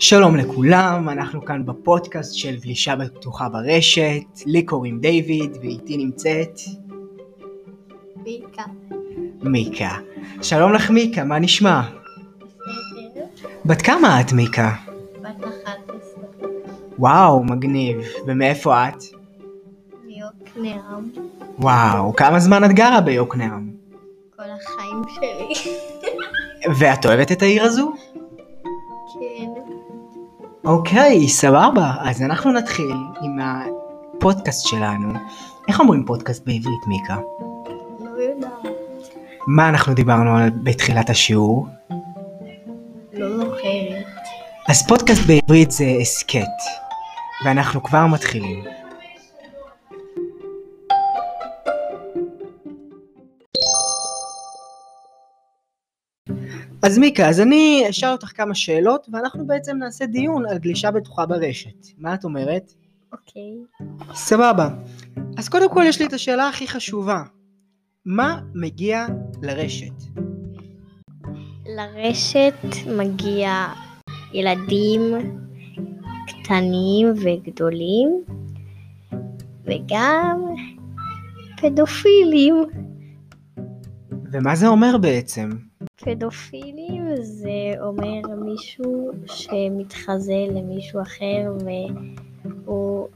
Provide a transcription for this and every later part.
שלום לכולם, אנחנו כאן בפודקאסט של גלישה בטוחה ברשת, לי קוראים דיוויד ואיתי נמצאת מיקה. מיקה. שלום לך מיקה, מה נשמע? בת כמה את מיקה? בת 11. וואו, מגניב. ומאיפה את? מיוקנעם. וואו, כמה זמן את גרה ביוקנעם? כל החיים שלי. ואת אוהבת את העיר הזו? אוקיי, סבבה. אז אנחנו נתחיל עם הפודקאסט שלנו. איך אומרים פודקאסט בעברית מיקה? לא יודעת. מה אנחנו דיברנו על בתחילת השיעור? לא זוכרת. אז פודקאסט בעברית זה הסכת, ואנחנו כבר מתחילים. אז מיקה, אז אני אשאל אותך כמה שאלות, ואנחנו בעצם נעשה דיון על גלישה בטוחה ברשת. מה את אומרת? אוקיי. סבבה. אז קודם כל יש לי את השאלה הכי חשובה. מה מגיע לרשת? לרשת מגיע ילדים קטנים וגדולים, וגם פדופילים. ומה זה אומר בעצם? פדופילים זה אומר מישהו שמתחזה למישהו אחר והוא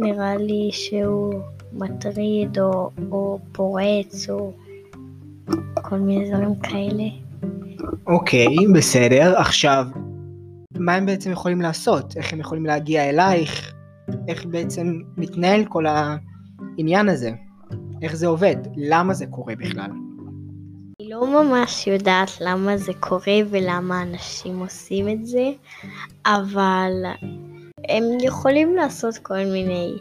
נראה לי שהוא מטריד או, או פורץ או כל מיני דברים כאלה. אוקיי, בסדר. עכשיו, מה הם בעצם יכולים לעשות? איך הם יכולים להגיע אלייך? איך בעצם מתנהל כל העניין הזה? איך זה עובד? למה זה קורה בכלל? לא ממש יודעת למה זה קורה ולמה אנשים עושים את זה, אבל הם יכולים לעשות כל מיני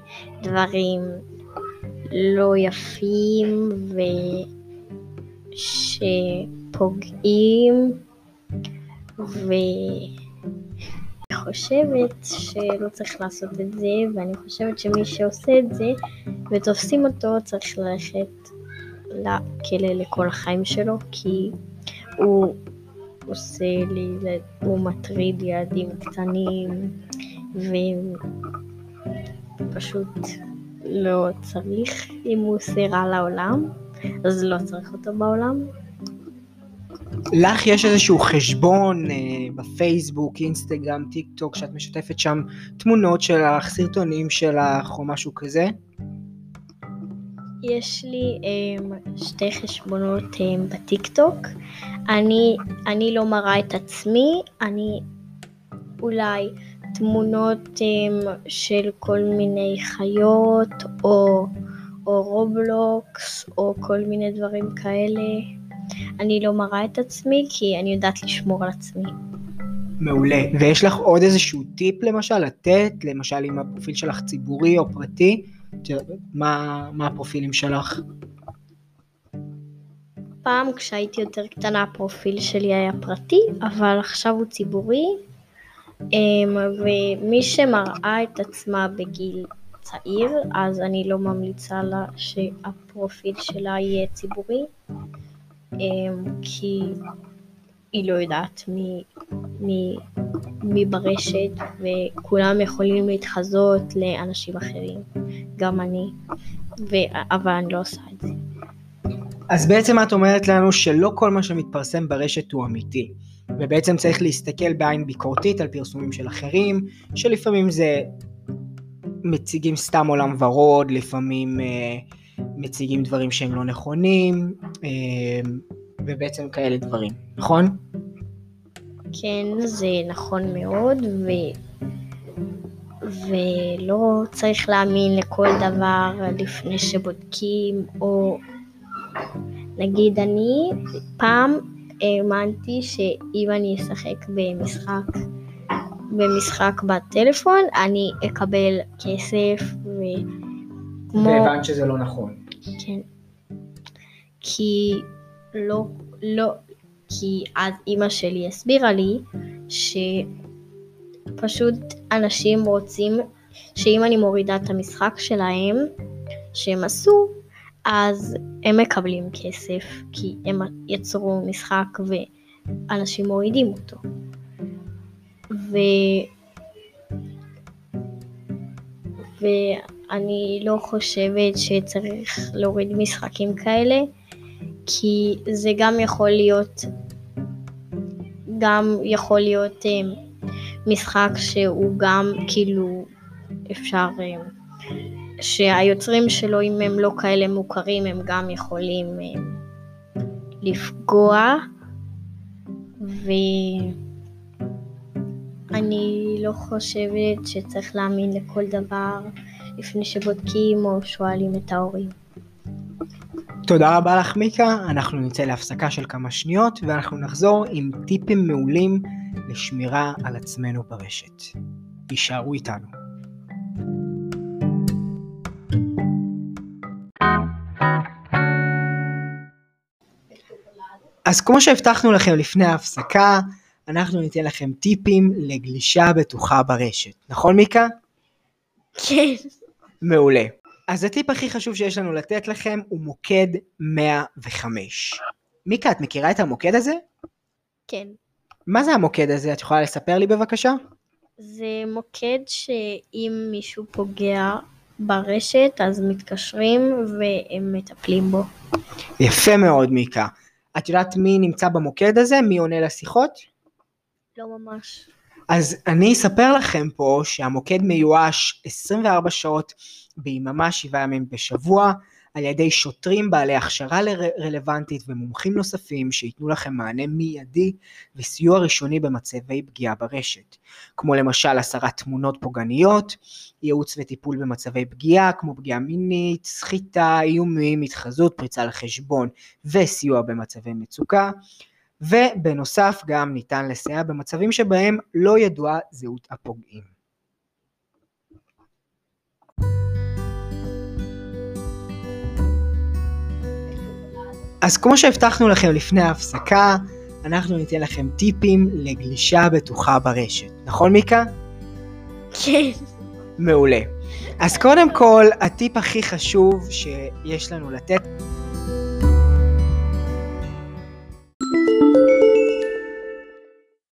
דברים לא יפים ושפוגעים, ואני חושבת שלא צריך לעשות את זה, ואני חושבת שמי שעושה את זה ותופסים אותו צריך ללכת לכלא לכל החיים שלו, כי הוא עושה לי, הוא מטריד ילדים קטנים, ופשוט לא צריך, אם הוא עושה רע לעולם, אז לא צריך אותו בעולם. לך יש איזשהו חשבון אה, בפייסבוק, אינסטגרם, טיק טוק, שאת משתפת שם תמונות שלך, סרטונים שלך או משהו כזה? יש לי um, שתי חשבונות um, בטיקטוק. אני, אני לא מראה את עצמי, אני אולי תמונות um, של כל מיני חיות, או, או רובלוקס, או כל מיני דברים כאלה. אני לא מראה את עצמי כי אני יודעת לשמור על עצמי. מעולה. ויש לך עוד איזשהו טיפ למשל לתת? למשל אם הפרופיל שלך ציבורי או פרטי? מה, מה הפרופילים שלך? פעם כשהייתי יותר קטנה הפרופיל שלי היה פרטי, אבל עכשיו הוא ציבורי, אמ, ומי שמראה את עצמה בגיל צעיר, אז אני לא ממליצה לה שהפרופיל שלה יהיה ציבורי, אמ, כי היא לא יודעת מי, ברשת, וכולם יכולים להתחזות לאנשים אחרים, גם אני, ו, אבל אני לא עושה את זה. אז בעצם את אומרת לנו שלא כל מה שמתפרסם ברשת הוא אמיתי. ובעצם צריך להסתכל בעין ביקורתית על פרסומים של אחרים, שלפעמים זה מציגים סתם עולם ורוד, לפעמים אה, מציגים דברים שהם לא נכונים, אה, ובעצם כאלה דברים, נכון? כן, זה נכון מאוד, ו... ולא צריך להאמין לכל דבר לפני שבודקים, או נגיד אני פעם האמנתי שאם אני אשחק במשחק, במשחק בטלפון, אני אקבל כסף, וכמו... והבנת שזה לא נכון. כן. כי לא, לא, כי אז אימא שלי הסבירה לי שפשוט אנשים רוצים שאם אני מורידה את המשחק שלהם, שהם עשו, אז הם מקבלים כסף, כי הם יצרו משחק ואנשים מורידים אותו. ו... ואני לא חושבת שצריך להוריד משחקים כאלה, כי זה גם יכול להיות, גם יכול להיות אה, משחק שהוא גם כאילו אפשר, אה, שהיוצרים שלו אם הם לא כאלה מוכרים הם גם יכולים אה, לפגוע ואני לא חושבת שצריך להאמין לכל דבר לפני שבודקים או שואלים את ההורים. תודה רבה לך מיקה, אנחנו נצא להפסקה של כמה שניות ואנחנו נחזור עם טיפים מעולים לשמירה על עצמנו ברשת. יישארו איתנו. אז כמו שהבטחנו לכם לפני ההפסקה, אנחנו ניתן לכם טיפים לגלישה בטוחה ברשת. נכון מיקה? כן. מעולה. אז הטיפ הכי חשוב שיש לנו לתת לכם הוא מוקד 105. מיקה, את מכירה את המוקד הזה? כן. מה זה המוקד הזה? את יכולה לספר לי בבקשה? זה מוקד שאם מישהו פוגע ברשת אז מתקשרים והם מטפלים בו. יפה מאוד מיקה. את יודעת מי נמצא במוקד הזה? מי עונה לשיחות? לא ממש. אז אני אספר לכם פה שהמוקד מיואש 24 שעות ביממה, 7 ימים בשבוע, על ידי שוטרים בעלי הכשרה רלוונטית ומומחים נוספים שייתנו לכם מענה מיידי וסיוע ראשוני במצבי פגיעה ברשת, כמו למשל הסרת תמונות פוגעניות, ייעוץ וטיפול במצבי פגיעה כמו פגיעה מינית, סחיטה, איומים, התחזות, פריצה לחשבון וסיוע במצבי מצוקה, ובנוסף גם ניתן לסייע במצבים שבהם לא ידועה זהות הפוגעים. אז כמו שהבטחנו לכם לפני ההפסקה, אנחנו ניתן לכם טיפים לגלישה בטוחה ברשת. נכון מיקה? כן. מעולה. אז קודם כל, הטיפ הכי חשוב שיש לנו לתת